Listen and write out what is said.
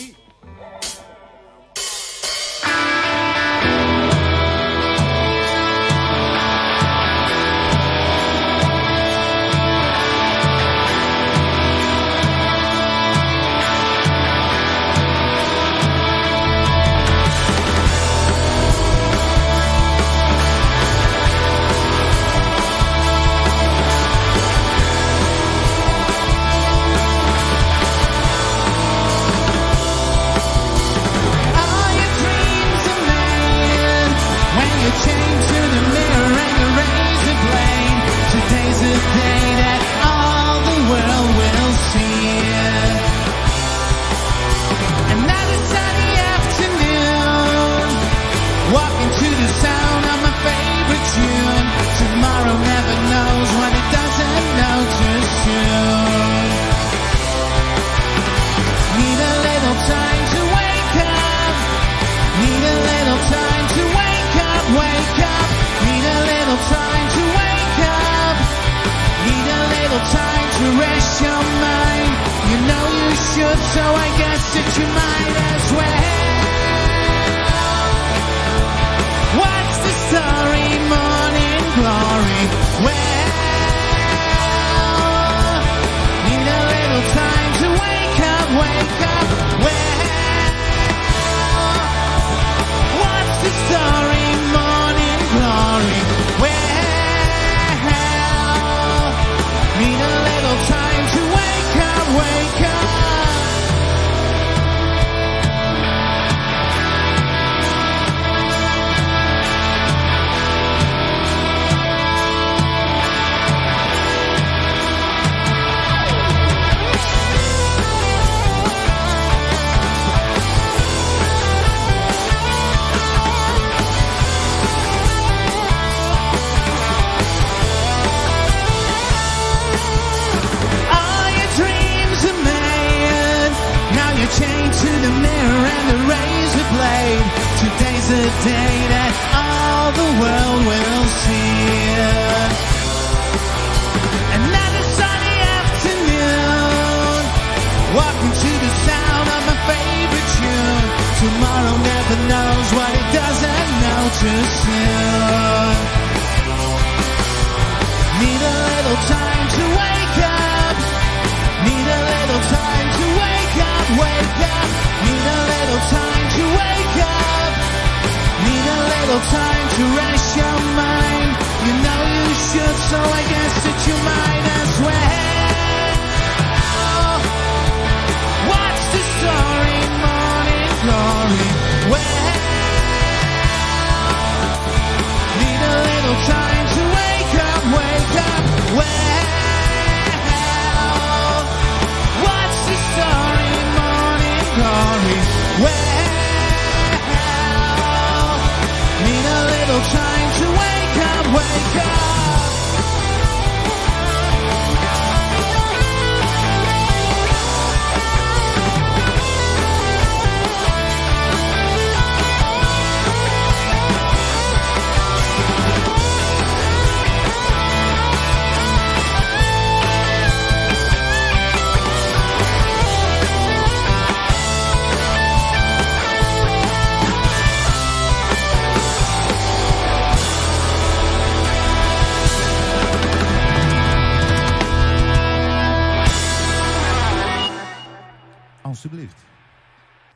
eat. So I guess that you might as well What's the starry morning glory. notice him. Need a little time to wake up. Need a little time to wake up, wake up. Need a little time to wake up. Need a little time to rest your mind. You know you should, so I guess that you might as well. When